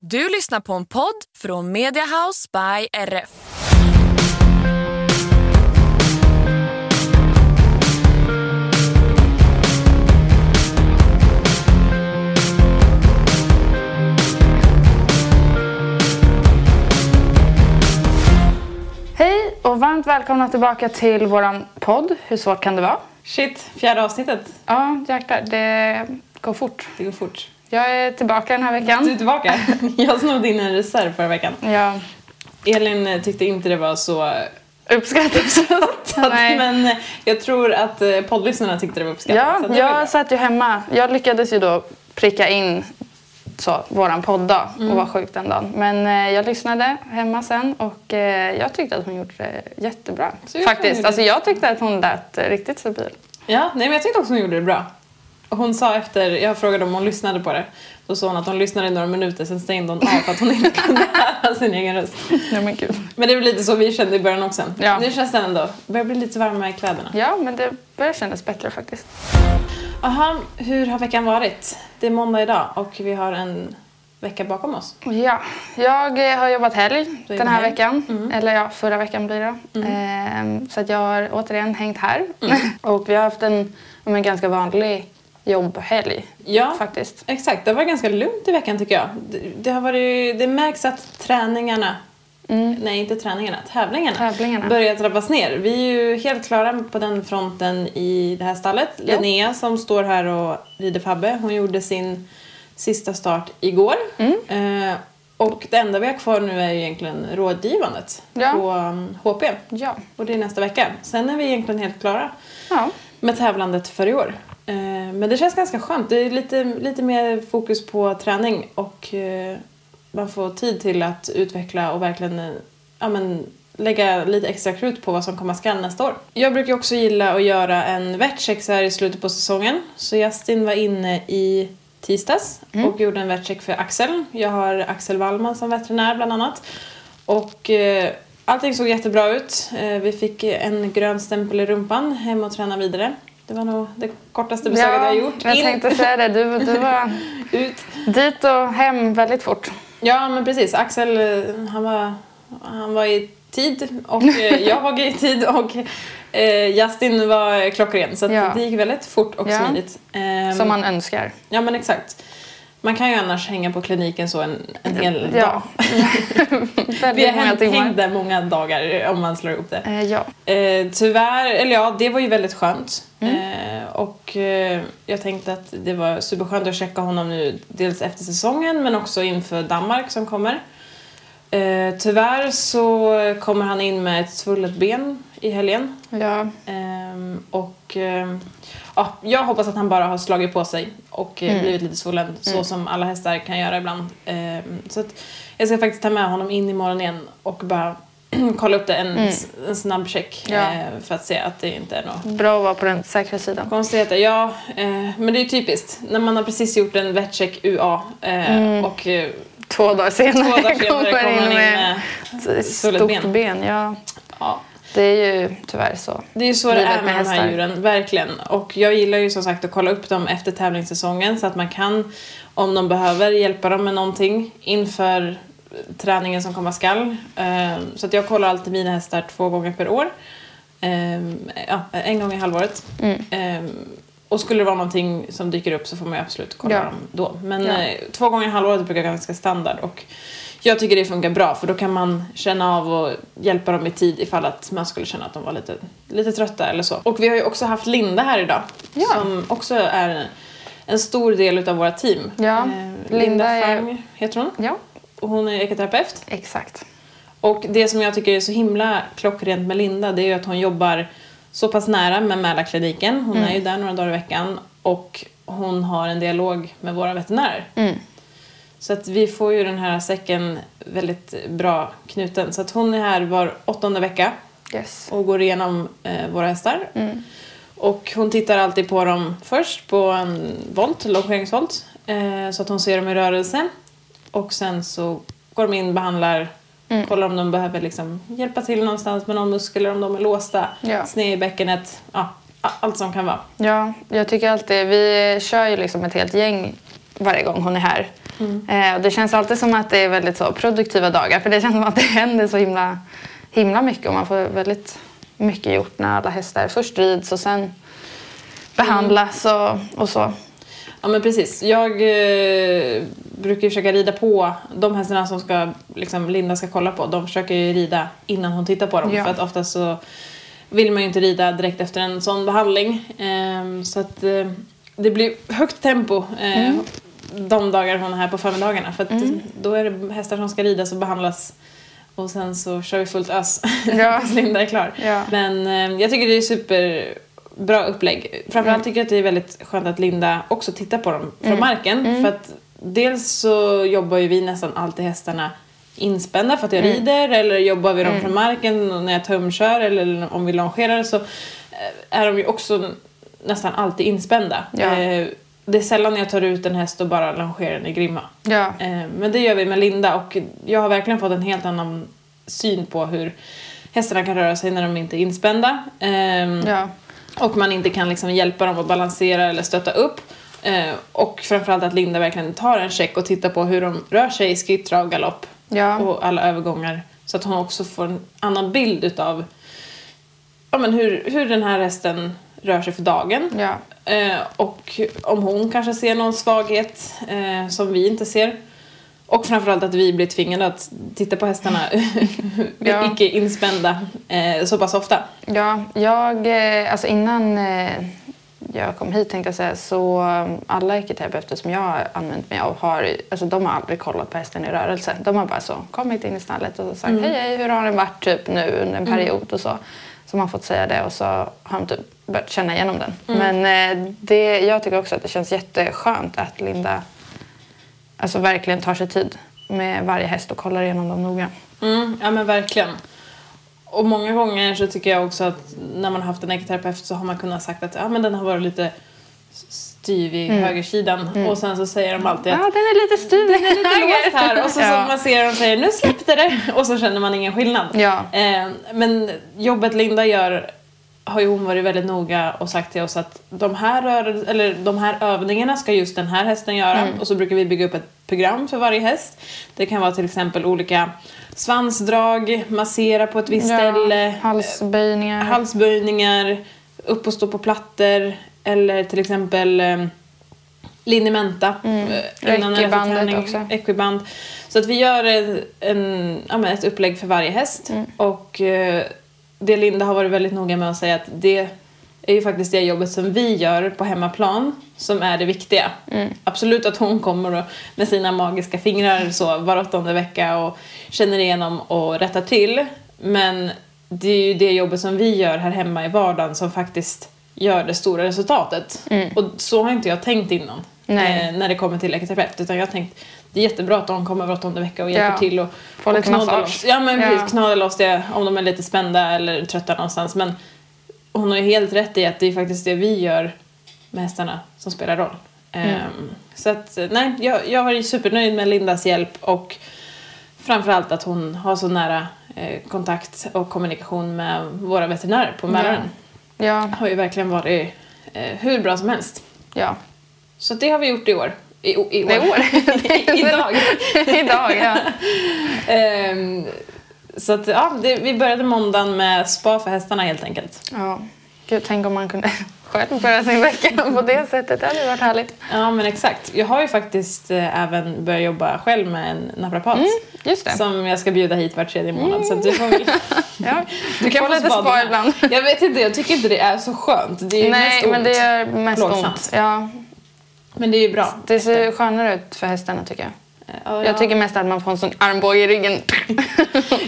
Du lyssnar på en podd från Mediahouse by RF. Hej och varmt välkomna tillbaka till våran podd Hur svårt kan det vara? Shit, fjärde avsnittet. Ja, jäklar, det går fort. Det går fort. Jag är tillbaka den här veckan. Du är tillbaka. Jag snodde in en reserv förra veckan. Ja, Elin eh, tyckte inte det var så uppskattat. Men eh, jag tror att eh, poddlyssnarna tyckte det var uppskattat. Ja, var bra. jag satt ju hemma. Jag lyckades ju då pricka in så, våran podd-dag Mm. och var sjuk den dagen. Men eh, jag lyssnade hemma sen och eh, jag tyckte att hon gjorde det jättebra. Så jag Faktiskt. gjorde Alltså, jag tyckte att hon lät eh, riktigt stabil. Ja, nej, men jag tyckte också hon gjorde det bra. Hon sa efter, jag frågade om hon lyssnade på det. Då sa hon att hon lyssnade i några minuter, sen stängde hon av för att hon inte kunde höra sin egen röst. Ja, men gud. Men det är väl lite så vi kände i början också. Ja. Nu känns det ändå, börjar bli lite varmare i kläderna. Ja, men det börjar kännas bättre faktiskt. Aha, hur har veckan varit? Det är måndag idag och vi har en vecka bakom oss. Ja, jag eh, har jobbat helg den här helg. veckan. Eller ja, förra veckan blir det. Ehm, så att jag har återigen hängt här. och vi har haft en, men ganska vanlig jobbhelg Ja, faktiskt. exakt. Det varit ganska lugnt i veckan tycker jag. Det, det, har varit, det märks att träningarna, nej inte träningarna, tävlingarna, Tävlingarna. börjar trappas ner. Vi är ju helt klara på den fronten i det här stallet. Linnea som står här och rider Fabbe, hon gjorde sin sista start igår. Eh, och det enda vi har kvar nu är ju egentligen rådgivandet Ja. på um, HP. Ja. Och det är nästa vecka. Sen är vi egentligen helt klara ja. med tävlandet för i år. Eh, Men det känns ganska skönt. Det är lite, lite mer fokus på träning och eh, man får tid till att utveckla och verkligen eh, ja, men, lägga lite extra krut på vad som komma skall nästa år. Jag brukar också gilla att göra en vetcheck så här i slutet på säsongen. Så Justin var inne i tisdags och gjorde en vetcheck för Axel. Jag har Axel Wallman som veterinär bland annat. Och eh, allting såg jättebra ut. Eh, vi fick en grön stämpel i rumpan, hem och träna vidare. Det var nog det kortaste besöket jag har gjort. jag In- tänkte säga det. Du, du var ut. dit och hem väldigt fort. Ja, men precis. Axel, eh, han var, han var i tid och eh, jag var i tid och eh, Justin var klockren. Så Ja. det gick väldigt fort och Ja. smidigt. Ehm, Som man önskar. Ja, men exakt. Man kan ju annars hänga på kliniken så en, en hel Ja. dag. Vi har hängt, där många dagar om man slår ihop det. Eh, ja. Eh, tyvärr, eller ja, det var ju väldigt skönt. Mm. Eh, och eh, jag tänkte att det var superskönt att checka honom nu, dels efter säsongen men också inför Danmark som kommer. Eh, tyvärr så kommer han in med ett svullet ben i helgen. ja. Ehm, och ja, jag hoppas att han bara har slagit på sig och eh, blivit lite svullen så som alla hästar kan göra ibland. Ehm, så att jag ska faktiskt ta med honom in imorgon igen och bara kolla upp det en, en snabb check Ja. eh, för att se att det inte är något Bra att vara på den säkra sidan. konstigheter. Ja, eh, men det är typiskt när man har precis gjort en vetcheck UA eh, och eh, Två dagar senare, två dagar senare kommer kommer in med med ett stort ben. ben. Ja. ja, Det är ju tyvärr så. Det är ju så det är med med de här djuren, verkligen. Och jag gillar ju som sagt att kolla upp dem efter tävlingssäsongen så att man kan, om de behöver, hjälpa dem med någonting inför träningen som komma skall. Ehm, Så att jag kollar alltid mina hästar två gånger per år. Ehm, Ja, en gång i halvåret. Mm. Ehm, Och skulle det vara någonting som dyker upp så får man ju absolut kolla Ja. dem då. Men Ja. eh, två gånger i halvåret brukar vara ganska standard. Och jag tycker det funkar bra för då kan man känna av och hjälpa dem i tid ifall att man skulle känna att de var lite, lite trötta eller så. Och vi har ju också haft Linda här idag Ja. som också är en stor del utav våra team. Ja, Eh, Linda Linda är- Fang heter hon Ja, och hon är ekoterapeut. exakt. Och det som jag tycker är så himla klockrent med Linda det är ju att hon jobbar så pass nära med Mälarkliniken. Hon Mm. är ju där några dagar i veckan och hon har en dialog med våra veterinärer. Mm. Så att vi får ju den här säcken väldigt bra knuten. Så att hon är här var åttonde vecka Yes. och går igenom eh, våra hästar. Mm. Och hon tittar alltid på dem först på en volt, longeringsvolt, eh, så att hon ser dem i rörelse. Och sen så går de in, behandlar, Mm. kollar om de behöver liksom hjälpa till någonstans med någon muskel, om de är låsta, Ja. sned i bäckenet, ja, allt som kan vara. Ja, jag tycker alltid, vi kör ju liksom ett helt gäng varje gång hon är här. Eh, och det känns alltid som att det är väldigt så produktiva dagar för det känns som att det händer så himla, himla mycket och man får väldigt mycket gjort när alla hästar först rids och sen behandlas och, och så. Ja men precis. Jag eh, brukar försöka rida på de hästarna som ska, liksom, Linda ska kolla på. De försöker ju rida innan hon tittar på dem. Ja. För att oftast så vill man ju inte rida direkt efter en sån behandling. Ehm, så att eh, det blir högt tempo eh, de dagar hon är här på förmiddagarna. För att då är det hästar som ska ridas och behandlas. Och sen så kör vi fullt ös Ja. Linda är klar. Ja. Men eh, jag tycker det är superbra upplägg. Framförallt tycker jag att det är väldigt skönt att Linda också tittar på dem från marken. För att dels så jobbar ju vi nästan alltid hästarna inspända för att jag rider eller jobbar vi dem från marken när jag tumkör eller om vi longerar så eh, är de ju också nästan alltid inspända. Ja. Eh, Det är sällan jag tar ut en häst och bara longerar den i grimma. Ja. Eh, Men det gör vi med Linda och jag har verkligen fått en helt annan syn på hur hästarna kan röra sig när de inte är inspända. Ehm, Ja. Och man inte kan liksom hjälpa dem att balansera eller stötta upp. Eh, Och framförallt att Linda verkligen tar en check och tittar på hur de rör sig i skritt, trav, galopp Ja. och alla övergångar. Så att hon också får en annan bild utav ja, men hur, hur den här hästen rör sig för dagen. Ja. Eh, och om hon kanske ser någon svaghet eh, som vi inte ser. Och framförallt att vi blir tvingade att titta på hästarna Ja. icke inspända eh, så pass ofta. Ja, jag, eh, alltså innan eh, jag kom hit tänkte jag säga så um, alla ekoterapeuter som jag har använt mig av har, alltså de har aldrig kollat på hästen i rörelse. De har bara så kommit in i stallet och sagt hej hej hur har den varit typ nu under en period och så. Man har fått säga det och så har de typ börjat känna igenom den. Men eh, det, jag tycker också att det känns jätteskönt att Linda alltså verkligen tar sig tid med varje häst och kollar igenom dem noga. Mm, ja men verkligen. Och många gånger så tycker jag också att när man har haft en ekoterapeut så har man kunnat sagt att ja, men den har varit lite styv i högersidan och sen så säger de alltid Ja, att den är lite styv. Den är lite låst här och så, Ja. så man ser dem säger nu släppte det och så känner man ingen skillnad. Ja. Eh, men jobbet Linda gör har ju hon varit väldigt noga och sagt till oss att de här, rör, eller de här övningarna ska just den här hästen göra Mm. och så brukar vi bygga upp ett program för varje häst. Det kan vara till exempel olika svansdrag, massera på ett visst ställe, halsböjningar. halsböjningar, upp och stå på plattor eller till exempel eh, linimenta. Mm. eh, Equibandet träning. också. Equiband. Så att vi gör en, en, ja, ett upplägg för varje häst. Mm. Och eh, det Linda har varit väldigt noga med att säga att det är ju faktiskt det jobbet som vi gör på hemmaplan som är det viktiga. Mm. Absolut att hon kommer och, med sina magiska fingrar så var åttonde vecka och känner igenom och rättar till. Men det är ju det jobbet som vi gör här hemma i vardagen som faktiskt gör det stora resultatet. Och så har inte jag tänkt innan Mm. Eh, när det kommer till lekoterapeut. Utan jag har tänkt det är jättebra att de kommer var åttonde vecka och hjälper Ja. till och, Få och lite knåda loss. Ja men Ja. precis, knåda loss det om de är lite spända eller trötta någonstans. Men hon har ju helt rätt i att det är faktiskt det vi gör med hästarna som spelar roll. Mm. Ehm, så att nej, jag, jag var supernöjd med Lindas hjälp och framförallt att hon har så nära eh, kontakt och kommunikation med våra veterinärer på Mälaren. Ja, Har ju verkligen varit eh, hur bra som helst. ja. Så det har vi gjort i år. I, i år. Är år. Idag. Idag, ja. Ehm, så att, ja, det, vi började måndagen med spa för hästarna helt enkelt. ja. Gud, tänk om man kunde själv börja sin vecka på det sättet. Det hade varit härligt. Ja men exakt. Jag har ju faktiskt eh, även börjat jobba själv med en naprapat. det. Som jag ska bjuda hit var tredje månad. Så att du får väl... Ja. Du kan få lite spa ibland. Jag vet inte, jag tycker inte det är så skönt. Det är Nej, mest ont. men det gör mest Plågsamt. ont. Ja. Men det är ju bra. Det ser skönare ut för hästarna tycker jag. Ja, Jag tycker mest att man får en sån armbåge i ryggen.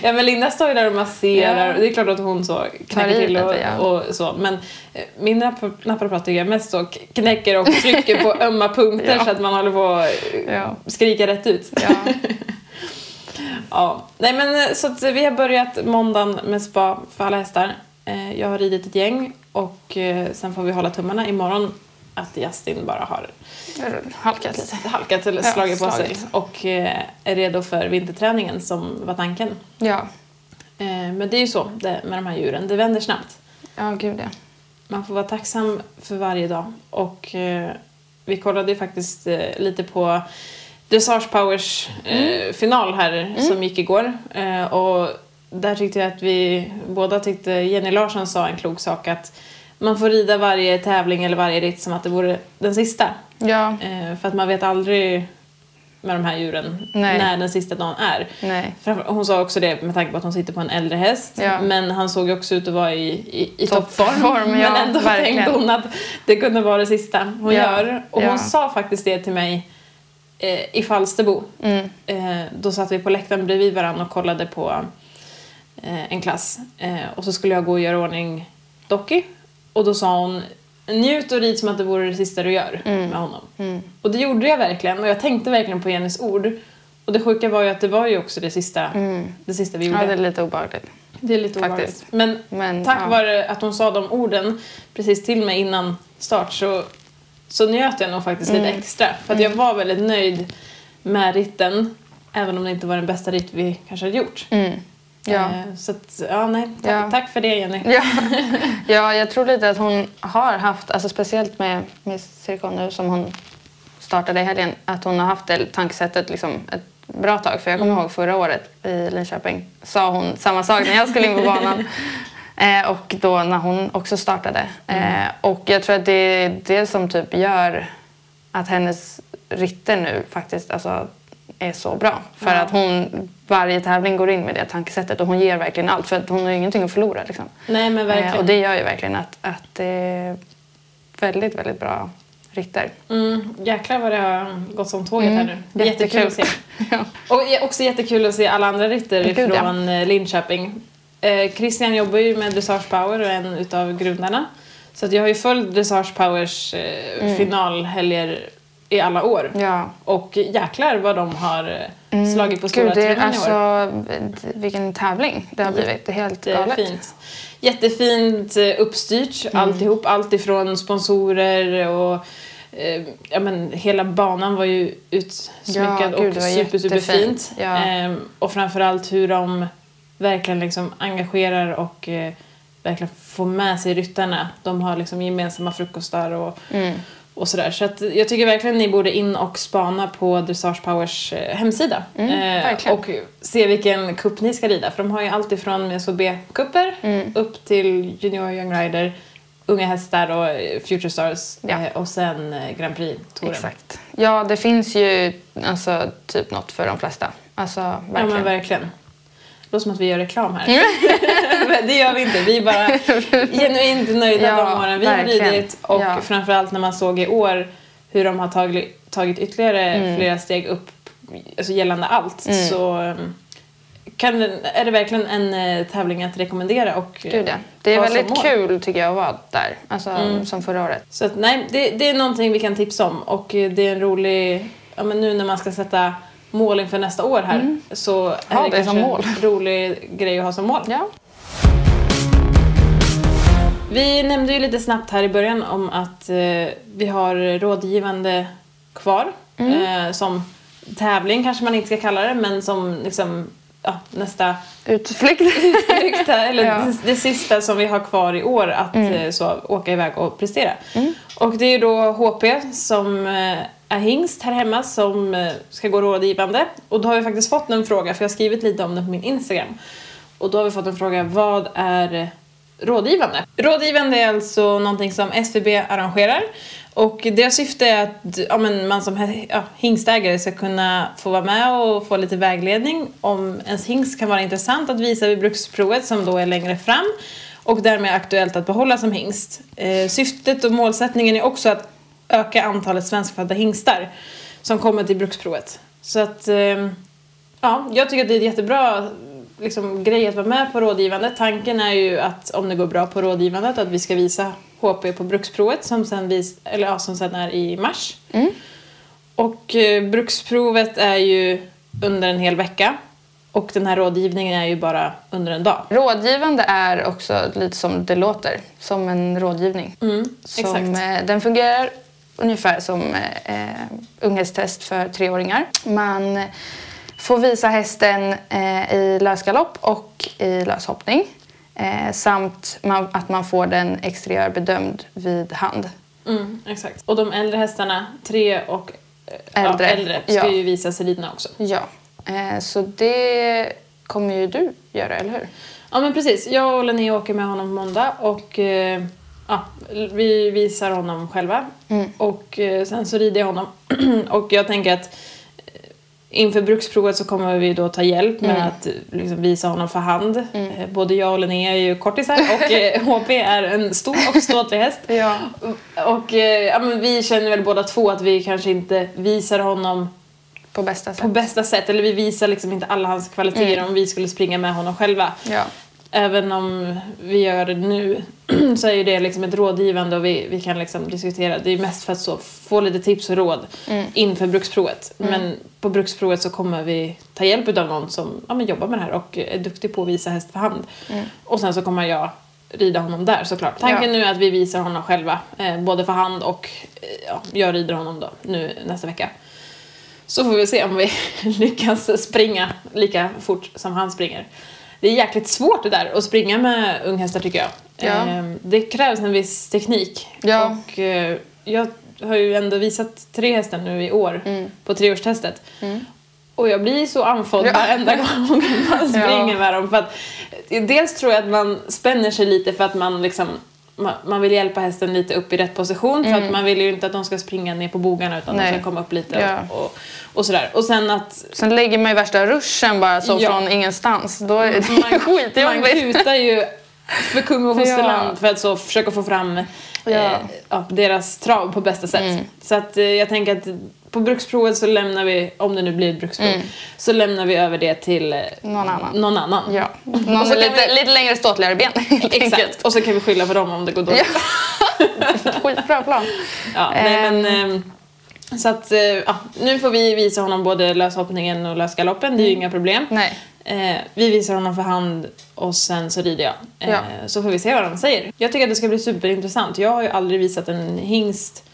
Ja men Linda står ju där och masserar. Ja. Det är klart att hon så knäcker till och, lite, ja. och så. Men eh, min nap- naprapat tycker jag mest så knäcker och trycker på ömma punkter Ja. så att man håller på att eh, skrika rätt ut. Ja. Nej men eh, så vi har börjat måndagen med spa för alla hästar. Jag har ridit ett gäng och sen får vi hålla tummarna imorgon att Justin bara har Halkat lite. halkat eller Ja, slagit på sig och eh, är redo för vinterträningen som var tanken. Ja. Eh, Men det är ju så det, med de här djuren, det vänder snabbt. Ja, gud ja. Man får vara tacksam för varje dag. Och eh, vi kollade ju faktiskt lite på Dressage Powers eh, final här som gick igår. Och där tyckte jag att vi båda tyckte, Jenny Larsson sa en klok sak att man får rida varje tävling eller varje ritt som att det vore den sista. Ja, Eh, för att man vet aldrig med de här djuren Nej. när den sista dagen är. nej. Hon sa också det med tanke på att hon sitter på en äldre häst. Ja. Men han såg ju också ut att vara i, i, i Toppform, ja, men ändå verkligen. tänkte hon att det kunde vara det sista hon Ja, gör. Och hon sa faktiskt det till mig eh, i Falsterbo. Mm. Eh, då satt vi på läktaren bredvid varandra och kollade på eh, en klass. Eh, och så skulle jag gå och göra ordning Docky. Och då sa hon njut och rid som att det vore det sista du gör Mm. med honom. Och det gjorde jag verkligen. Och jag tänkte verkligen på Jennys ord. Och det sjuka var ju att det var ju också det sista, det sista vi gjorde. Mm. Ja, det är lite obehagligt. Det är lite obehagligt. Men, Men, tack ja. vare att hon sa de orden precis till mig innan start så, så njöt jag nog faktiskt lite Mm. extra. För att jag var väldigt nöjd med ritten. Även om det inte var den bästa ritt vi kanske hade gjort. Mm. Ja. Eh, så att, ja, nej. Tack, Ja. tack för det Jenny. Ja. ja, jag tror lite att hon har haft, alltså speciellt med Miss Cirkon nu som hon startade i helgen, att hon har haft det tankesättet liksom ett bra tag. För jag kommer ihåg förra året i Linköping sa hon samma sak när jag skulle in på banan. Eh, och då när hon också startade. Eh, och jag tror att det är det som typ gör att hennes ritter nu faktiskt alltså, är så bra. För Ja. att hon varje tävling går in med det tankesättet och hon ger verkligen allt. För att hon har ingenting att förlora. Liksom. Nej men verkligen. Eh, och det gör ju verkligen att, att det är väldigt, väldigt bra ritter. Mm, jäklar vad det har gått som tåget här nu. Mm. Jättekul. jättekul att se. ja. Och också jättekul att se alla andra ritter Gud, ja. från eh, Linköping. Eh, Christian jobbar ju med Dressage Power och är en utav grundarna. Så att jag har ju följt Dressage Powers eh, finalhelger i alla år. Mm. Ja. Och jäklar vad de har eh, slagit på stora trumman i år. alltså, vilken tävling det har blivit. Det är helt Det är galet. fint. Jättefint eh, uppstyrt Mm. alltihop. Allt ifrån sponsorer och eh, ja, men hela banan var ju utsmyckad Ja, gud, och super, super fint. jättefint. Ja. Ehm, och framförallt hur de verkligen liksom engagerar och eh, verkligen får med sig ryttarna. De har liksom gemensamma frukostar och, Mm. Och sådär. Så att jag tycker verkligen ni borde in och spana på Dressage Powers eh, hemsida. Mm, Eh, och se vilken kupp ni ska rida. För de har ju allt ifrån SOB-kupper Mm. upp till Junior Young Rider, Unga hästar och eh, Future Stars. Ja. Eh, och sen eh, Grand Prix-touren. Exakt. Ja, det finns ju alltså, typ något för de flesta. Alltså, Ja verkligen. men verkligen. Det låter som att vi gör reklam här. Men det gör vi inte. Vi är bara genuint nöjda Ja, de åren vi har ridit. Och Ja. framförallt när man såg i år hur de har tagit, tagit ytterligare Mm. flera steg upp alltså gällande allt. Så um, kan, är det verkligen en eh, tävling att rekommendera. Och, eh, Gud, ja. Det är väldigt kul tycker jag att vara där. Alltså, Mm. Som förra året. Så att, nej, det, det är någonting vi kan tipsa om. Och eh, det är en rolig... Ja, men nu när man ska sätta mål inför nästa år här så är Ha det, det som kanske mål. en rolig grej att ha som mål. Ja. Vi nämnde ju lite snabbt här i början om att eh, vi har rådgivande kvar. Mm. Eh, som tävling kanske man inte ska kalla det, men som liksom, ja, nästa Utflykt. rykte, eller Ja. Mm. det, det sista som vi har kvar i år att eh, så, åka iväg och prestera. Och det är ju då HP som eh, är hingst här hemma som eh, ska gå rådgivande. Och då har vi faktiskt fått en fråga, för jag har skrivit lite om det på min Instagram. Och då har vi fått en fråga, vad är rådgivande? Rådgivande är alltså någonting som SVB arrangerar. Och deras syfte är att ja, men man som ja, hingstägare ska kunna få vara med och få lite vägledning om ens hingst kan vara intressant att visa vid bruksprovet som då är längre fram och därmed aktuellt att behålla som hingst. Eh, syftet och målsättningen är också att öka antalet svenskfödda hingstar som kommer till bruksprovet. Så att, eh, ja, jag tycker att det är ett jättebra liksom, grej att vara med på rådgivandet. Tanken är ju att om det går bra på rådgivandet att vi ska visa HP på bruksprovet som sen, vis, eller, ja, som sen är i mars. Och eh, bruksprovet är ju under en hel vecka och den här rådgivningen är ju bara under en dag. Rådgivande är också lite som det låter, som en rådgivning. som, Mm, exakt. eh, den fungerar ungefär som eh, eh, unghästtest för treåringar. Man får visa hästen eh, i lösgalopp och i löshoppning. Eh, samt man, att man får den exteriörbedömd vid hand. Mm, exakt. Och de äldre hästarna, tre och eh, Äldre, Ja, äldre ska ja. ju visas i ridna också. Ja, eh, så det kommer ju du göra, eller hur? Ja men precis, jag och Linnea åker med honom på måndag och eh, ja, vi visar honom själva. Och eh, sen så rider jag honom. och jag tänker att eh, inför bruksprovet så kommer vi då ta hjälp med att eh, liksom, visa honom för hand. Eh, Både jag och Linnea är ju kortisar och HP är en stor och ståtlig häst. Ja. Och ja, men vi känner väl båda två att vi kanske inte visar honom På bästa sätt. på bästa sätt. Eller vi visar liksom inte alla hans kvaliteter om vi skulle springa med honom själva. Ja. Även om vi gör det nu så är det liksom ett rådgivande och vi, vi kan liksom diskutera. Det är mest för att så få lite tips och råd inför bruksprovet. Men på bruksprovet så kommer vi ta hjälp av någon som ja, men jobbar med det här och är duktig på att visa häst för hand. Och sen så kommer jag rida honom där såklart. Tanken Ja. nu är att vi visar honom själva, eh, både för hand och eh, ja, jag rider honom då nu nästa vecka. Så får vi se om vi lyckas springa lika fort som han springer. Det är jäkligt svårt det där att springa med unghästar tycker jag. Ja. Ehm, Det krävs en viss teknik. Ja. Och eh, jag har ju ändå visat tre hästar nu i år på treårstestet. Och jag blir så andfådd Mm. Ja. varenda gång man springer Ja. med dem. För att, eh, dels tror jag att man spänner sig lite för att man liksom man, man vill hjälpa hästen lite upp i rätt position för att man vill ju inte att de ska springa ner på bogarna utan de Mm. Nej. ska komma upp lite Ja. och, och, sådär. Och sen att Sen lägger man ju värsta ruschen bara så Ja. från ingenstans. Då är det man, man skitjobbigt. kutar ju för kung och fosterland Ja. för att så försöka få fram Ja. Mm. eh, deras trav på bästa sätt. Så att eh, jag tänker att på bruksprovet så lämnar vi, om det nu blir ett bruksprov, så lämnar vi över det till eh, Mm. Någon annan. någon annan. Ja. Någon Och så med lite, vi- lite längre ståtligare ben Exakt, och så kan vi skylla på dem om det går dåligt. Ja. Skitbra plan. Ja, nej, men, ehm, så att, eh, ja, nu får vi visa honom både löshoppningen och lösgaloppen, det är ju inga problem. Nej. Eh, vi visar honom för hand och sen så rider jag. Eh, Ja. Så får vi se vad de säger. Jag tycker att det ska bli superintressant. Jag har ju aldrig visat en hingst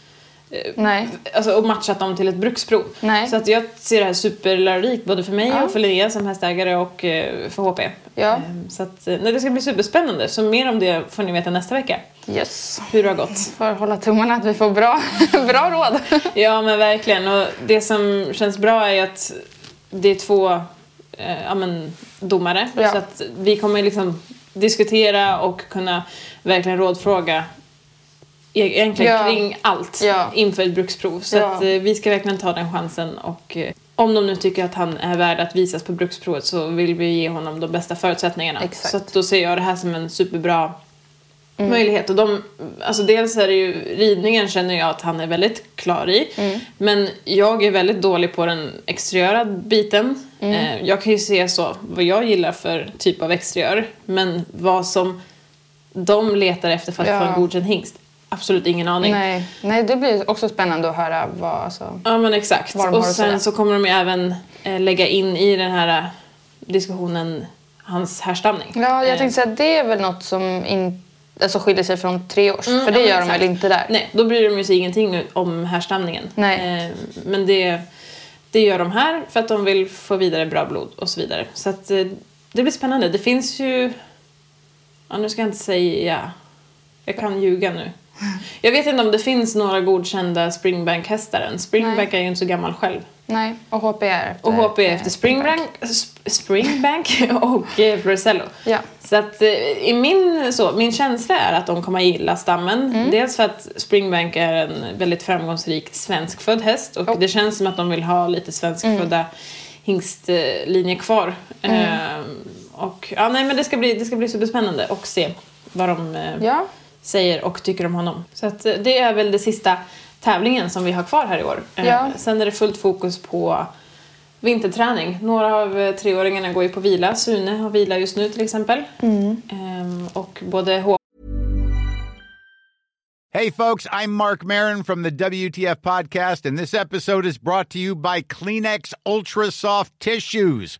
Nej. alltså, och matchat dem till ett bruksprov. Nej. Så att jag ser det här superlärorikt både för mig Ja. och för Linnea som hästägare och eh, för HP. Ja. Eh, Så att, eh, nej, det ska bli superspännande. Så mer om det får ni veta nästa vecka. Yes. Hur det har gått. Får hålla tummarna att vi får bra, bra råd. Ja men verkligen. Och det som känns bra är att det är två eh, ja, men, domare. Ja. Så att vi kommer liksom diskutera och kunna verkligen rådfråga egentligen Ja. kring allt Ja. inför ett bruksprov. Så Ja. att eh, vi ska verkligen ta den chansen och eh, om de nu tycker att han är värd att visas på bruksprovet så vill vi ge honom de bästa förutsättningarna. Exakt. Så att då ser jag det här som en superbra Mm. möjlighet. Och de, alltså dels är det ju, ridningen känner jag att han är väldigt klar i. Mm. Men jag är väldigt dålig på den exteriöra biten. Mm. Eh, jag kan ju se så vad jag gillar för typ av exteriör. Men vad som de letar efter för att Ja. få en godkänd hingst. Absolut ingen aning. Nej. Nej, det blir också spännande att höra vad... Alltså... Ja men exakt. De Och sen så kommer de ju även eh, lägga in i den här eh, diskussionen hans härstamning. Ja, jag Eh, tänkte säga att det är väl något som in... alltså, skiljer sig från tre års. Mm, för det ja, gör de exakt. väl inte där? Nej, då bryr de sig ingenting om härstamningen. Nej. Eh, men det, det gör de här för att de vill få vidare bra blod och så vidare. Så att eh, det blir spännande. Det finns ju... Ja, nu ska jag inte säga... Jag kan ljuga nu. Jag vet inte om det finns några godkända Springbank-hästar än. Springbank är ju inte så gammal själv. Nej, och HP är efter... Och HP är efter Springbank, Sp- Springbank och eh, Floresello. Ja. Så att eh, i min, så, min känsla är att de kommer att gilla stammen. Mm. Dels för att Springbank är en väldigt framgångsrik svenskfödd häst och Oh. Mm. det känns som att de vill ha lite svenskfödda hingstlinjer kvar. Mm. Ehm, och ja, nej men det ska bli, det ska bli superspännande och se vad de eh, Ja. Säger och tycker om honom. Så att eh, det är väl det sista tävlingen som vi har kvar här i år. Eh, Ja. Sen är det fullt fokus på vinterträning. Några av eh, treåringarna går ju på vila. Sune har vila just nu till exempel. Ehm, och både H Hey, folks, I'm Mark Marin from the WTF Podcast, and this episode is brought to you by Kleenex Ultra Soft Tissues,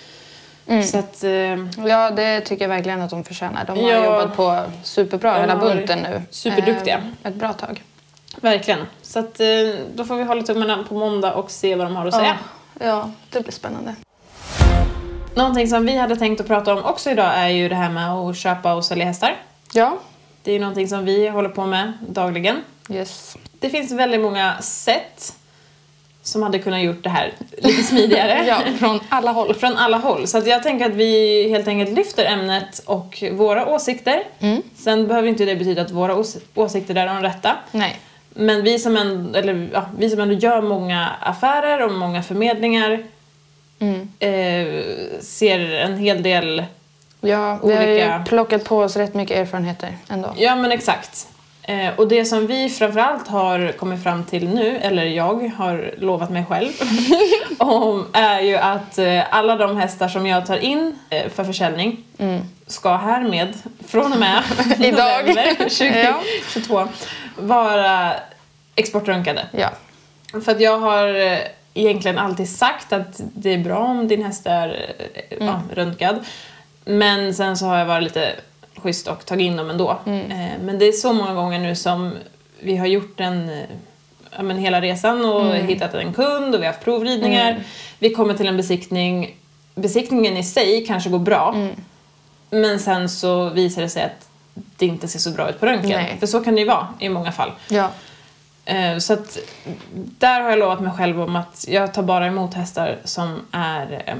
Så att, eh, Ja, det tycker jag verkligen att de förtjänar. De har Ja. jobbat på superbra hela bunten nu. superduktiga. Eh, Ett bra tag. verkligen. Så att, eh, då får vi hålla tummarna på måndag och se vad de har att säga. Ja, ja, det blir spännande. Någonting som vi hade tänkt att prata om också idag är ju det här med att köpa och sälja hästar. Ja, Det är ju någonting som vi håller på med dagligen. yes. Det finns väldigt många sätt som hade kunnat gjort det här lite smidigare. Ja, från alla håll. Från alla håll. Så jag tänker att vi helt enkelt lyfter ämnet och våra åsikter. Mm. Sen behöver inte det betyda att våra ås- åsikter är de rätta. Nej. Men vi som, ändå, eller, ja, vi som ändå gör många affärer och många förmedlingar Mm. eh, ser en hel del... Ja, vi har Olika- ju plockat på oss rätt mycket erfarenheter ändå. Ja men exakt. Eh, och det som vi framförallt har kommit fram till nu, eller jag har lovat mig själv, om, är ju att eh, alla de hästar som jag tar in eh, för försäljning ska härmed, från och med Idag. november Ja. 2022, vara exportröntgade. Ja. För att jag har eh, egentligen alltid sagt att det är bra om din häst är eh, Mm. ja, röntgad. Men sen så har jag varit lite schysst och tagit in dem ändå. Mm. Eh, Men det är så många gånger nu som vi har gjort den eh, ja, men hela resan och Mm. hittat en kund och vi har haft provridningar. Vi kommer till en besiktning. Besiktningen i sig kanske går bra. Mm. Men sen så visar det sig att det inte ser så bra ut på röntgen. Nej. För så kan det ju vara i många fall. Ja. Eh, Så att där har jag lovat mig själv om att jag tar bara emot hästar som är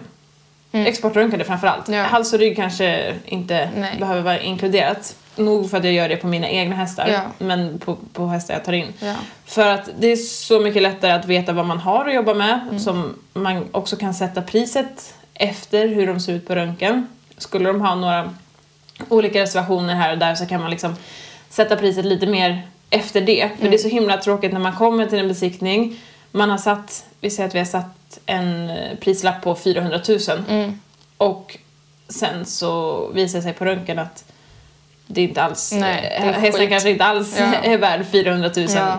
eh, exportröntgade framförallt. Mm. Ja. Hals och rygg kanske inte Nej. behöver vara inkluderat. Nog för att jag gör det på mina egna hästar, Ja. men på, på hästar jag tar in. Ja. För att det är så mycket lättare att veta vad man har att jobba med, Mm. som man också kan sätta priset efter hur de ser ut på röntgen. Skulle de ha några olika reservationer här och där så kan man liksom sätta priset lite mer efter det. För det är så himla tråkigt när man kommer till en besiktning. Man har satt, vi säger att vi har satt en eh, prislapp på 400 000. Och sen så visar det sig på röntgen att det inte alls, Nej, det är eh, hästen skit. kanske inte alls Ja. är värd 400 000. Ja.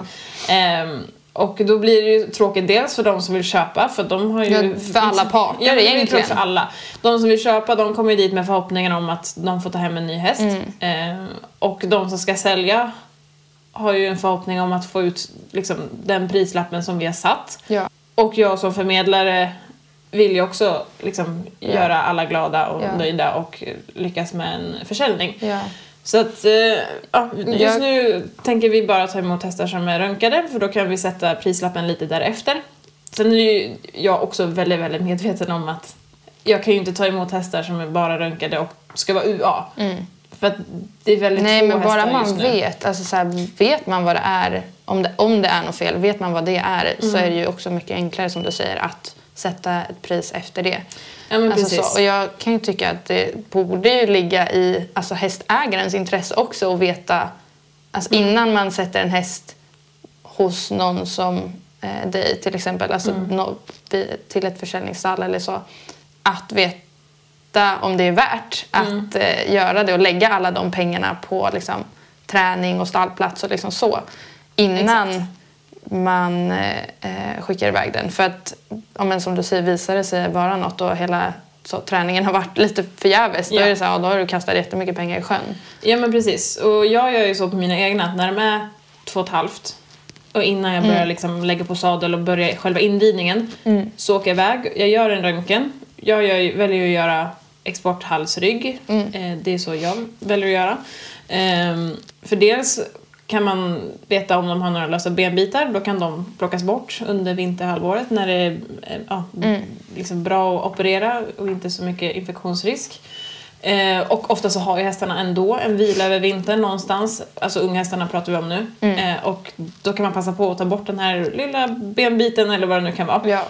Ehm, och då blir det ju tråkigt dels för de som vill köpa för de har ju... Ja, för alla parter ja, är egentligen. för alla. De som vill köpa de kommer ju dit med förhoppningen om att de får ta hem en ny häst. Mm. Ehm, och de som ska sälja har ju en förhoppning om att få ut liksom, den prislappen som vi har satt. Ja. Och jag som förmedlare vill ju också liksom, göra alla glada och Ja. nöjda och lyckas med en försäljning. Ja. Så att, eh, ja, just Jag- nu tänker vi bara ta emot hästar som är röntgade för då kan vi sätta prislappen lite därefter. Sen är ju jag också väldigt, väldigt medveten om att jag kan ju inte ta emot hästar som är bara röntgade och ska vara UA. För att det är väldigt. Nej, få men bara man just nu. vet. Alltså så här, vet man vad det är, om det, om det är något fel, vet man vad det är så Mm. är det ju också mycket enklare som du säger att sätta ett pris efter det. Ja, men alltså precis. så, och jag kan ju tycka att det borde ju ligga i alltså hästägarens intresse också att veta, alltså Mm. innan man sätter en häst hos någon som eh, dig till exempel, alltså Mm. vid- till ett försäljningsstall eller så, att veta om det är värt Mm. att eh, göra det och lägga alla de pengarna på liksom, träning och stallplats och liksom så. Innan Exakt. man eh, eh, skickar iväg den. För att om en som du säger visar det sig vara något och hela så, träningen har varit lite förgäves då Ja. är det så här, ja, då har du kastat jättemycket pengar i sjön. Ja men precis. Och jag gör ju så på mina egna att när de är två och ett halvt och innan jag börjar liksom lägga på sadel och börja själva inridningen så åker jag iväg. Jag gör en röntgen. Jag gör, väljer att göra exporthalsrygg. Eh, det är så jag väljer att göra. Ehm, för dels kan man veta om de har några lösa benbitar. Då kan de plockas bort under vinterhalvåret när det är eh, ja, liksom bra att operera och inte så mycket infektionsrisk. Eh, och ofta så har ju hästarna ändå en vila över vintern någonstans. Alltså unghästarna pratar vi om nu. Eh, och då kan man passa på att ta bort den här lilla benbiten eller vad det nu kan vara. Ja.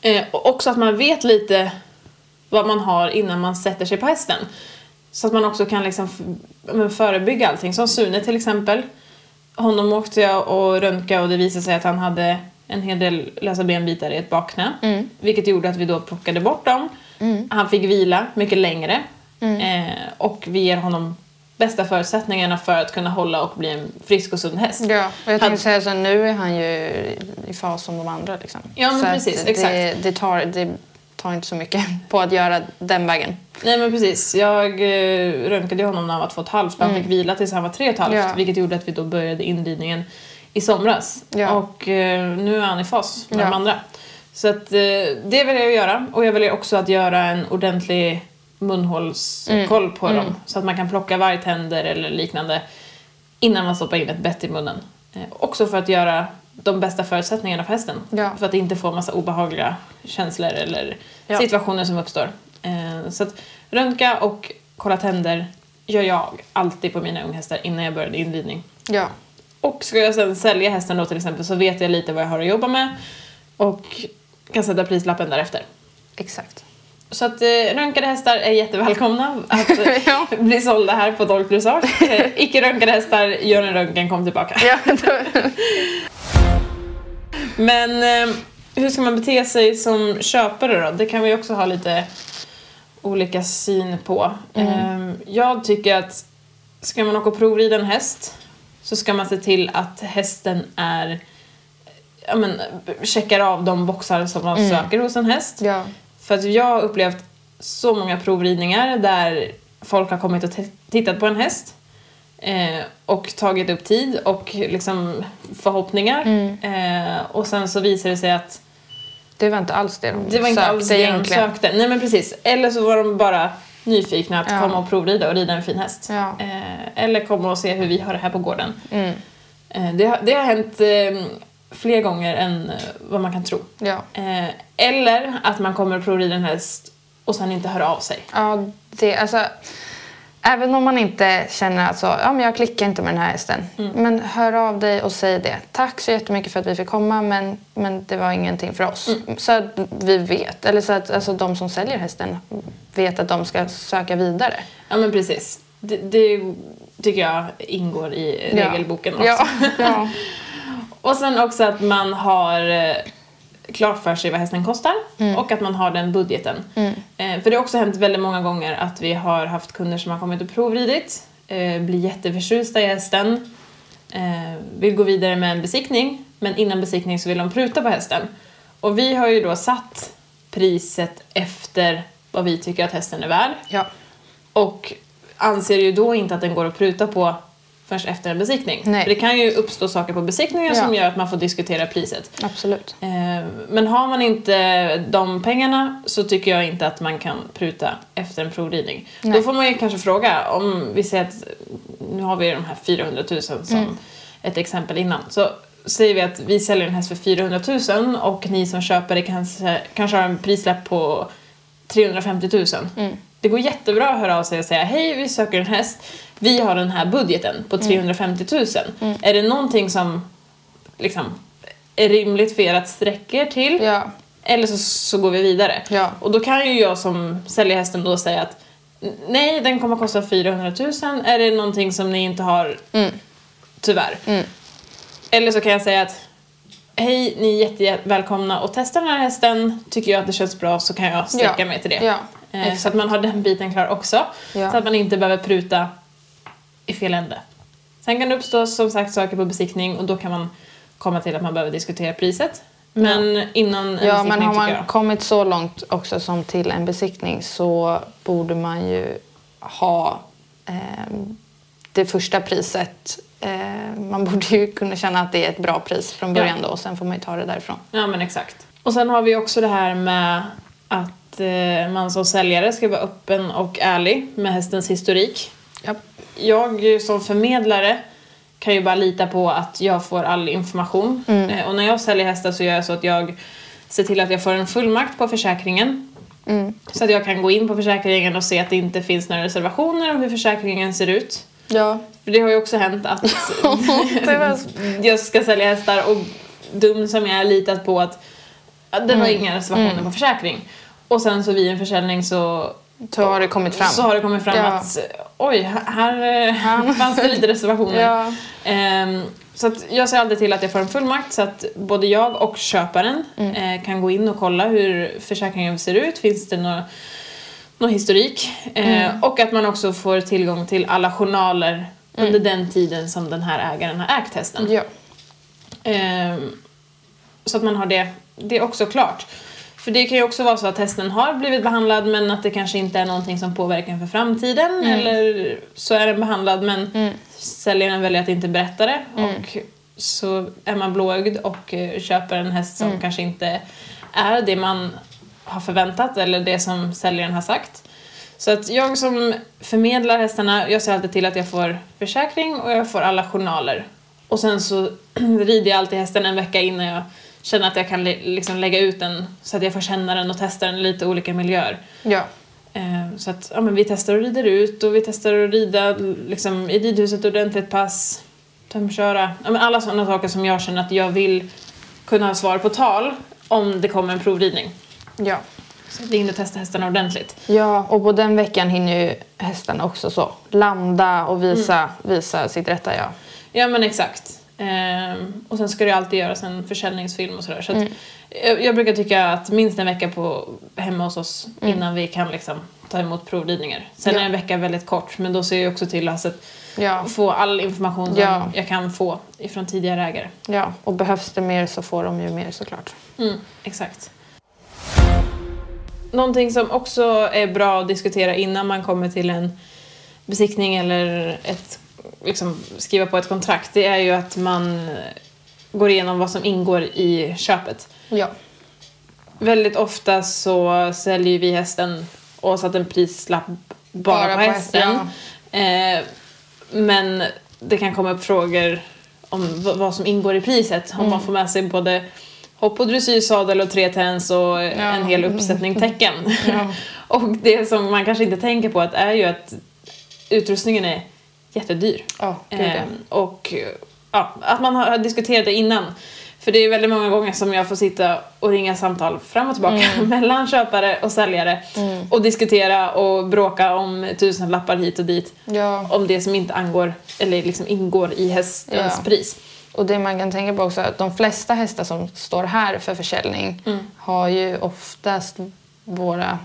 Eh, och också att man vet lite vad man har innan man sätter sig på hästen. Så att man också kan liksom förebygga allting. Som Sune till exempel. Honom åkte jag och röntgade och det visade sig att han hade en hel del lösa benbitar i ett bakknä. Vilket gjorde att vi då plockade bort dem. Han fick vila mycket längre. Eh, och vi ger honom bästa förutsättningarna för att kunna hålla och bli en frisk och sund häst. Ja, och jag tänkte säga så nu är han ju i fas som de andra. Liksom. Ja, men så precis, det, exakt. Det tar, det tar inte så mycket på att göra den vägen. Nej men precis. Jag eh, röntgade honom när han var två och ett halvt. Han fick vila tills han var tre och ett halvt. Ja. Vilket gjorde att vi då började inridningen i somras. Ja. Och eh, nu är han i fas med de Ja. andra. Så att, eh, det vill jag göra. Och jag väljer också att göra en ordentlig munhålskoll Mm. på dem. Så att man kan plocka vargtänder eller liknande innan man stoppar in ett bett i munnen. Eh, också för att göra de bästa förutsättningarna för hästen. Ja. För att inte få massa obehagliga känslor eller Ja. situationer som uppstår. Eh, så att röntga och kolla tänder gör jag alltid på mina unghästar innan jag börjar inridning. Ja. Och ska jag sen sälja hästen då till exempel så vet jag lite vad jag har att jobba med och kan sätta prislappen därefter. Exakt. Så att eh, röntgade hästar är jättevälkomna att eh, Ja. bli sålda här på Dolkdressage. Eh, icke röntgade hästar, gör en röntgen, kom tillbaka. Men eh, hur ska man bete sig som köpare då? Det kan vi också ha lite olika syn på. Eh, jag tycker att ska man åka och provrida en häst så ska man se till att hästen är ja, men, checkar av de boxar som man söker hos en häst. ja. För att jag har upplevt så många provridningar där folk har kommit och tittat på en häst eh, och tagit upp tid och liksom förhoppningar. Eh, och sen så visar det sig att Det var inte alls det de det var inte sökte alls det de egentligen. sökte. Nej men precis. Eller så var de bara nyfikna att Ja. komma och provrida och rida en fin häst. Ja. Eh, eller komma och se hur vi har det här på gården. Mm. Eh, det, har, det har hänt eh, fler gånger än eh, vad man kan tro. Ja. Eller att man kommer och provrida en häst och sen inte hör av sig. Ja, det, alltså, även om man inte känner att så, ja, men jag klickar inte med den här hästen. Mm. Men hör av dig och säg det. Tack så jättemycket för att vi fick komma men, men det var ingenting för oss. Mm. Så att vi vet, eller så att alltså, de som säljer hästen vet att de ska söka vidare. Ja men precis. Det, det tycker jag ingår i regelboken också. Ja. ja. Och sen också att man har eh, klart för sig vad hästen kostar och att man har den budgeten. Eh, för det har också hänt väldigt många gånger att vi har haft kunder som har kommit och provridit, eh, blir jätteförtjusta i hästen, eh, vill gå vidare med en besiktning men innan besiktning så vill de pruta på hästen. Och vi har ju då satt priset efter vad vi tycker att hästen är värd. ja. Och anser ju då inte att den går att pruta på förrän efter en besiktning. Nej. För det kan ju uppstå saker på besiktningen Ja. som gör att man får diskutera priset. Absolut. Eh, Men har man inte de pengarna så tycker jag inte att man kan pruta efter en provridning. Då Nej. får man ju kanske fråga om vi säger att nu har vi de här 400 000 som Mm. ett exempel innan. Så säger vi att vi säljer en häst för 400 000 och ni som köpare kanske, kanske har en prislapp på 350 000. Mm. Det går jättebra att höra av sig och säga hej vi söker en häst. Vi har den här budgeten Mm. på 350 000. Är det någonting som liksom, är rimligt för er att sträcka er till? Ja. Eller så, så går vi vidare. Ja. Och då kan ju jag som säljer hästen då säga att "N- nej, den kommer att kosta 400 000. Är det någonting som ni inte har? Tyvärr. Eller så kan jag säga att hej, ni är jättevälkomna att testa den här hästen. Tycker jag att det känns bra så kan jag sträcka Ja. mig till det. Ja, Eh, så att man har den biten klar också. Ja. Så att man inte behöver pruta i fel ände. Sen kan det uppstå som sagt saker på besiktning och då kan man komma till att man behöver diskutera priset. Men innan en Ja, men har man jag. kommit så långt också som till en besiktning så borde man ju ha ehm, det första priset. Eh, man borde ju kunna känna att det är ett bra pris från början Ja. då och sen får man ju ta det därifrån. Ja men exakt. Och sen har vi också det här med att eh, man som säljare ska vara öppen och ärlig med hästens historik. Ja. Jag som förmedlare kan ju bara lita på att jag får all information. Eh, och när jag säljer hästar så gör jag så att jag ser till att jag får en fullmakt på försäkringen. Så att jag kan gå in på försäkringen och se att det inte finns några reservationer och hur försäkringen ser ut. Ja. För det har ju också hänt att jag ska sälja hästar och dum som jag är litat på att att det var inga reservationer på försäkring. Och sen så vid en försäljning så, Så har det kommit fram. så har det kommit fram Ja. att oj, här eh, fanns det lite reservationer. Ja. Ehm, så att jag ser alltid till att jag får en fullmakt så att både jag och köparen Mm. eh, kan gå in och kolla hur försäkringen ser ut. Finns det några någon historik. Eh, Mm. Och att man också får tillgång till alla journaler under den tiden som den här ägaren har ägt hästen. Ja. Ehm, så att man har det, det är också klart. För det kan ju också vara så att hästen har blivit behandlad men att det kanske inte är någonting som påverkar för framtiden. Eller så är den behandlad men säljaren väljer att inte berätta det. Och så är man blåögd och eh, köper en häst som kanske inte är det man har förväntat eller det som säljaren har sagt. Så att jag som förmedlar hästarna, jag ser alltid till att jag får försäkring och jag får alla journaler. Och sen så rider jag alltid hästen en vecka innan jag känner att jag kan li- liksom lägga ut den så att jag får känna den och testa den i lite olika miljöer. Ja. Eh, Så att ja, men vi testar och rider ut och vi testar att rida liksom, i ridhuset ordentligt pass, tömköra. Ja, men alla sådana saker som jag känner att jag vill kunna ha svar på tal om det kommer en provridning. Ja. Så att vi hinner testa hästarna ordentligt. Ja, och på den veckan hinner ju hästarna också så landa och visa, visa sitt rätta jag. Ja men exakt. Ehm, och sen ska det alltid göras en försäljningsfilm och sådär. Så att jag, jag brukar tycka att minst en vecka på, hemma hos oss innan vi kan liksom ta emot provridningar. Sen Ja. är en vecka väldigt kort men då ser jag också till alltså att Ja. få all information som Ja. jag kan få ifrån tidigare ägare. ja, och behövs det mer så får de ju mer såklart. Mm, exakt. Någonting som också är bra att diskutera innan man kommer till en besiktning eller ett, liksom, skriva på ett kontrakt det är ju att man går igenom vad som ingår i köpet. Ja. Väldigt ofta så säljer vi hästen och satt en prislapp bara, Bara på, på hästen. hästen, Eh, men det kan komma upp frågor om vad som ingår i priset. Om Mm. man får med sig både hopp och dressyrsadel och tre täns och en hel uppsättning tecken. Ja. och det som man kanske inte tänker på att är ju att utrustningen är jättedyr. Ja, gud, ja. Ehm, och ja, att man har diskuterat det innan. För det är väldigt många gånger som jag får sitta och ringa samtal fram och tillbaka Mm. mellan köpare och säljare och diskutera och bråka om tusen lappar hit och dit Ja. om det som inte angår, eller liksom ingår i hästens Ja. pris. Och det man kan tänka på också är att de flesta hästar som står här för försäljning Mm. har ju oftast våra,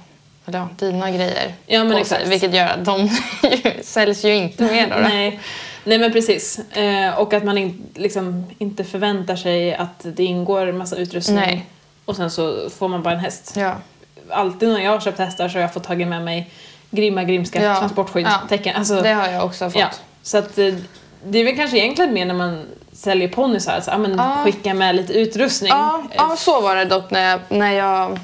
eller ja, dina grejer Ja, men exakt. sig. Vilket gör att de säljs ju inte mer då. då. Nej. Nej men precis. Eh, och att man in, liksom, inte förväntar sig att det ingår massa utrustning Nej. och sen så får man bara en häst. Ja. Alltid när jag har köpt hästar så har jag fått tagit med mig grymma grimska Ja. transportskyddstecken. Alltså, Det har jag också fått. ja. Så att eh, det är väl kanske egentligen mer när man säljer ponnysar, alltså, ja, men Ja. skicka med lite utrustning. Ja, Eh, ja, så var det dock när jag, när jag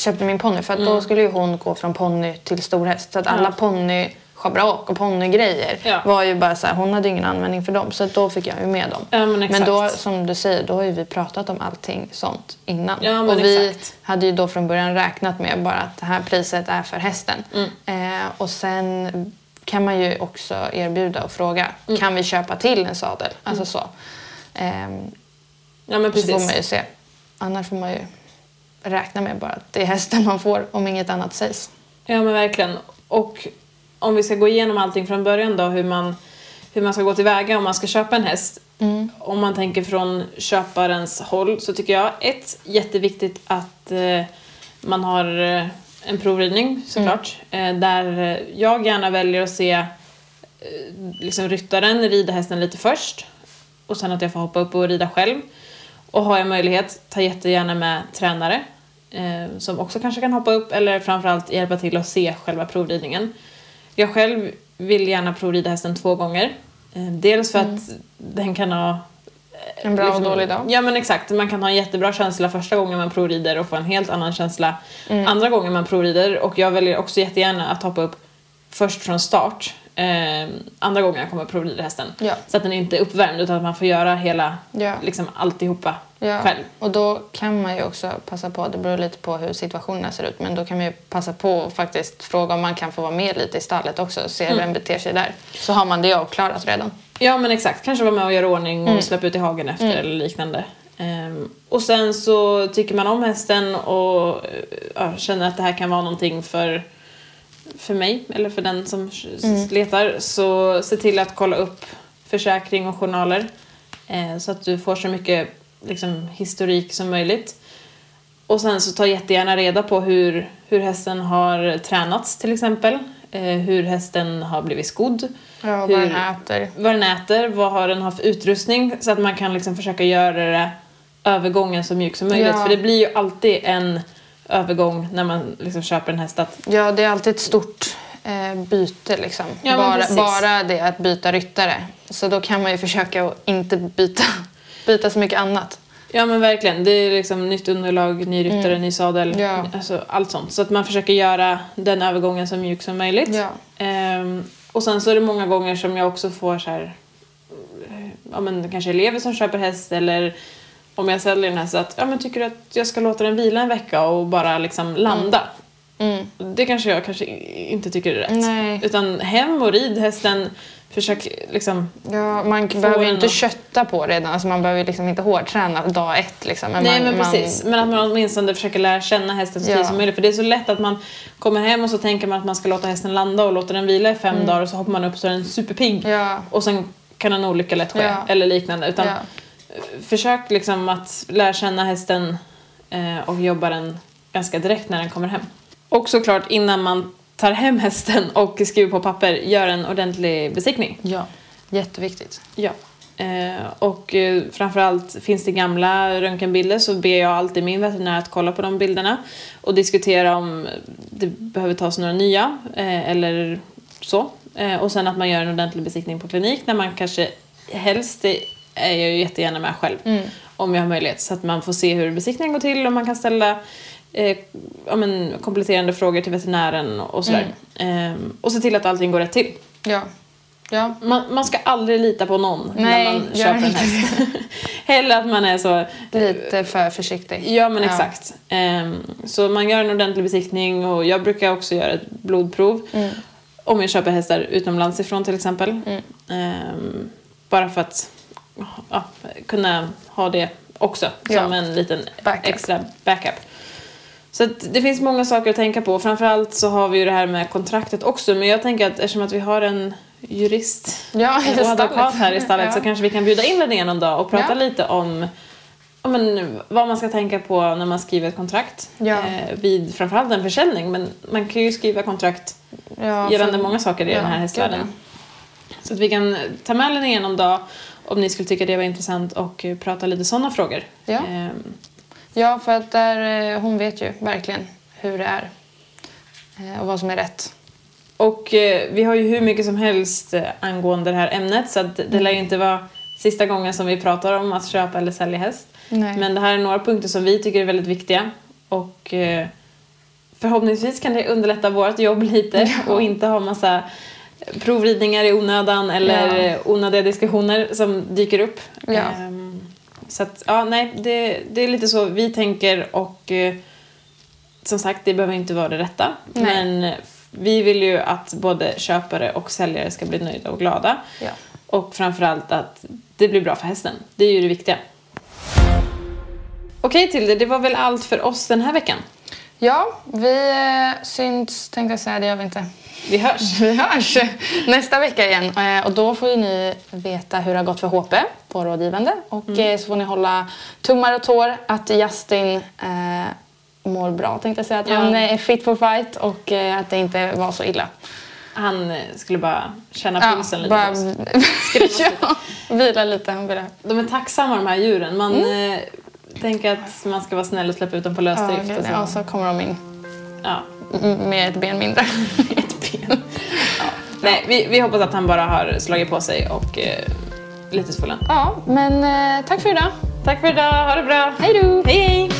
köpte min ponny. För att Mm. då skulle ju hon gå från ponny till storhäst. Så att alla ponny schabrak och ponnygrejer Ja. var ju bara så här, hon hade ingen användning för dem. Så då fick jag ju med dem. Ja, men exakt. då, som du säger, då har ju vi pratat om allting sånt innan. Ja, men och vi exakt. hade ju då från början räknat med bara att det här priset är för hästen. Mm. Eh, och sen kan man ju också erbjuda och fråga, Mm. kan vi köpa till en sadel? Alltså så. Ehm, ja men så får precis. man ju se. Annars får man ju räkna med bara att det är hästen man får om inget annat sägs. Ja men verkligen. Och om vi ska gå igenom allting från början då, hur man, hur man ska gå tillväga om man ska köpa en häst. Om man tänker från köparens håll så tycker jag ett, jätteviktigt att eh, man har eh, en provridning såklart. Eh, där jag gärna väljer att se eh, liksom ryttaren rida hästen lite först. och sen att jag får hoppa upp och rida själv. Och har jag möjlighet, ta jättegärna med tränare eh, som också kanske kan hoppa upp eller framförallt hjälpa till att se själva provridningen. Jag själv vill gärna provrida hästen två gånger. Eh, dels för att den kan ha En bra och dålig dag. Ja men exakt, man kan ha en jättebra känsla första gången man provrider och få en helt annan känsla andra gången man provrider. Och jag väljer också jättegärna att hoppa upp först från start. Eh, andra gången jag kommer att provrida hästen. Ja. Så att den inte är uppvärmd utan att man får göra hela, Ja. liksom alltihopa Ja, själv. och då kan man ju också passa på, det beror lite på hur situationerna ser ut, men då kan man ju passa på och faktiskt fråga om man kan få vara med lite i stallet också och se hur den beter sig där. Så har man det avklarat redan. Ja men exakt, kanske vara med och göra ordning Mm. och släppa ut i hagen efter eller liknande. Ehm, och sen så tycker man om hästen och ja, känner att det här kan vara någonting för, för mig eller för den som Mm. letar så se till att kolla upp försäkring och journaler eh, så att du får så mycket liksom, historik som möjligt. Och sen så ta jättegärna reda på hur, hur hästen har tränats till exempel. Eh, hur hästen har blivit skodd. Ja, hur, vad den äter. vad den äter, vad har den har för utrustning så att man kan liksom försöka göra det övergången så mjuk som möjligt. Ja. För det blir ju alltid en övergång när man liksom köper en häst att Ja, det är alltid ett stort eh, byte liksom. Ja, bara, bara det att byta ryttare. Så då kan man ju försöka att inte byta, byta så mycket annat. Ja men verkligen, det är liksom nytt underlag, ny ryttare, ny sadel, Mm. Ja. alltså allt sånt. Så att man försöker göra den övergången så mjuk som möjligt. Ja. Ehm, och sen så är det många gånger som jag också får så här, eh, ja men kanske elever som köper häst eller om jag säljer en häst att, ja men tycker du att jag ska låta den vila en vecka och bara liksom landa? Det kanske jag kanske inte tycker är rätt. Nej. Utan hem och rid hästen, försök liksom Ja, man behöver ju inte och- kötta på redan. Alltså man behöver liksom inte hårdträna dag ett. Liksom. Men Nej man, men precis, men att man åtminstone försöker lära känna hästen så Ja. som möjligt. För det är så lätt att man kommer hem och så tänker man att man ska låta hästen landa och låta den vila i fem dagar och så hoppar man upp så är den superpigg. Mm. Ja. Och sen kan en olycka lätt ske, Ja. eller liknande. Utan. Försök liksom att lära känna hästen eh, och jobba den ganska direkt när den kommer hem. Och såklart innan man tar hem hästen och skriver på papper, gör en ordentlig besiktning. Ja, jätteviktigt. Ja. Eh, och eh, framförallt finns det gamla röntgenbilder så ber jag alltid min veterinär att kolla på de bilderna och diskutera om det behöver tas några nya eller så. Och sen att man gör en ordentlig besiktning på klinik när man kanske helst är jag ju jättegärna med själv om jag har möjlighet så att man får se hur besiktningen går till och man kan ställa eh, ja, men, kompletterande frågor till veterinären och sådär. Eh, och se till att allting går rätt till. Ja. Ja. Man, man ska aldrig lita på någon Nej, när man köper en häst. Heller att man är så... Lite för försiktig. Ja men exakt. Ehm, så man gör en ordentlig besiktning och jag brukar också göra ett blodprov. Mm. Om jag köper hästar utomlands ifrån till exempel. Ehm, bara för att ja, kunna ha det också Ja. som en liten Backup. extra backup. Så det finns många saker att tänka på. Framförallt så har vi ju det här med kontraktet också. Men jag tänker att eftersom att vi har en jurist Ja, och advokat här i stallet så Ja. kanske vi kan bjuda in Linnea någon dag och prata Ja. lite om ja, men, vad man ska tänka på när man skriver ett kontrakt. Ja. Eh, vid framförallt en försäljning. Men man kan ju skriva kontrakt Ja, gällande för- många saker i den här hästvärlden. Så att vi kan ta med Linnea någon dag om ni skulle tycka det var intressant och prata lite sådana frågor. Ja. Ehm, Ja, för att där, eh, hon vet ju verkligen hur det är. Eh, Och vad som är rätt. Och eh, vi har ju hur mycket som helst angående det här ämnet så att det Mm. lär ju inte vara sista gången som vi pratar om att köpa eller sälja häst. Nej. Men det här är några punkter som vi tycker är väldigt viktiga och eh, förhoppningsvis kan det underlätta vårt jobb lite och inte ha massa provridningar i onödan eller Ja. onödiga diskussioner som dyker upp. Ja. Ehm, så att, ja, nej, det, det är lite så vi tänker och eh, som sagt, det behöver inte vara det rätta. Nej. Men vi vill ju att både köpare och säljare ska bli nöjda och glada. Ja. Och framförallt att det blir bra för hästen. Det är ju det viktiga. Okej Tilde, det var väl allt för oss den här veckan. Ja, vi eh, syns tänkte jag säga, det gör vi inte. Vi hörs. Vi hörs nästa vecka igen Eh, och då får ni veta hur det har gått för HP på rådgivande och Mm. eh, så får ni hålla tummar och tår att Justin eh, mår bra tänkte jag säga. Att Ja. han är fit for fight och eh, att det inte var så illa. Han eh, skulle bara känna Ja, pulsen lite bara ja, vila lite. Han vill. De är tacksamma de här djuren. Man eh, tänker att man ska vara snäll och släppa ut dem på Mm. Ja, lösdrift. gud, och så. ja, så kommer de in Ja. med ett ben mindre. Ben. ja. Nej, vi, vi hoppas att han bara har slagit på sig och eh, lite svullen. Ja, men eh, tack för idag. Tack för idag, ha det bra. Hej då! Hej hej!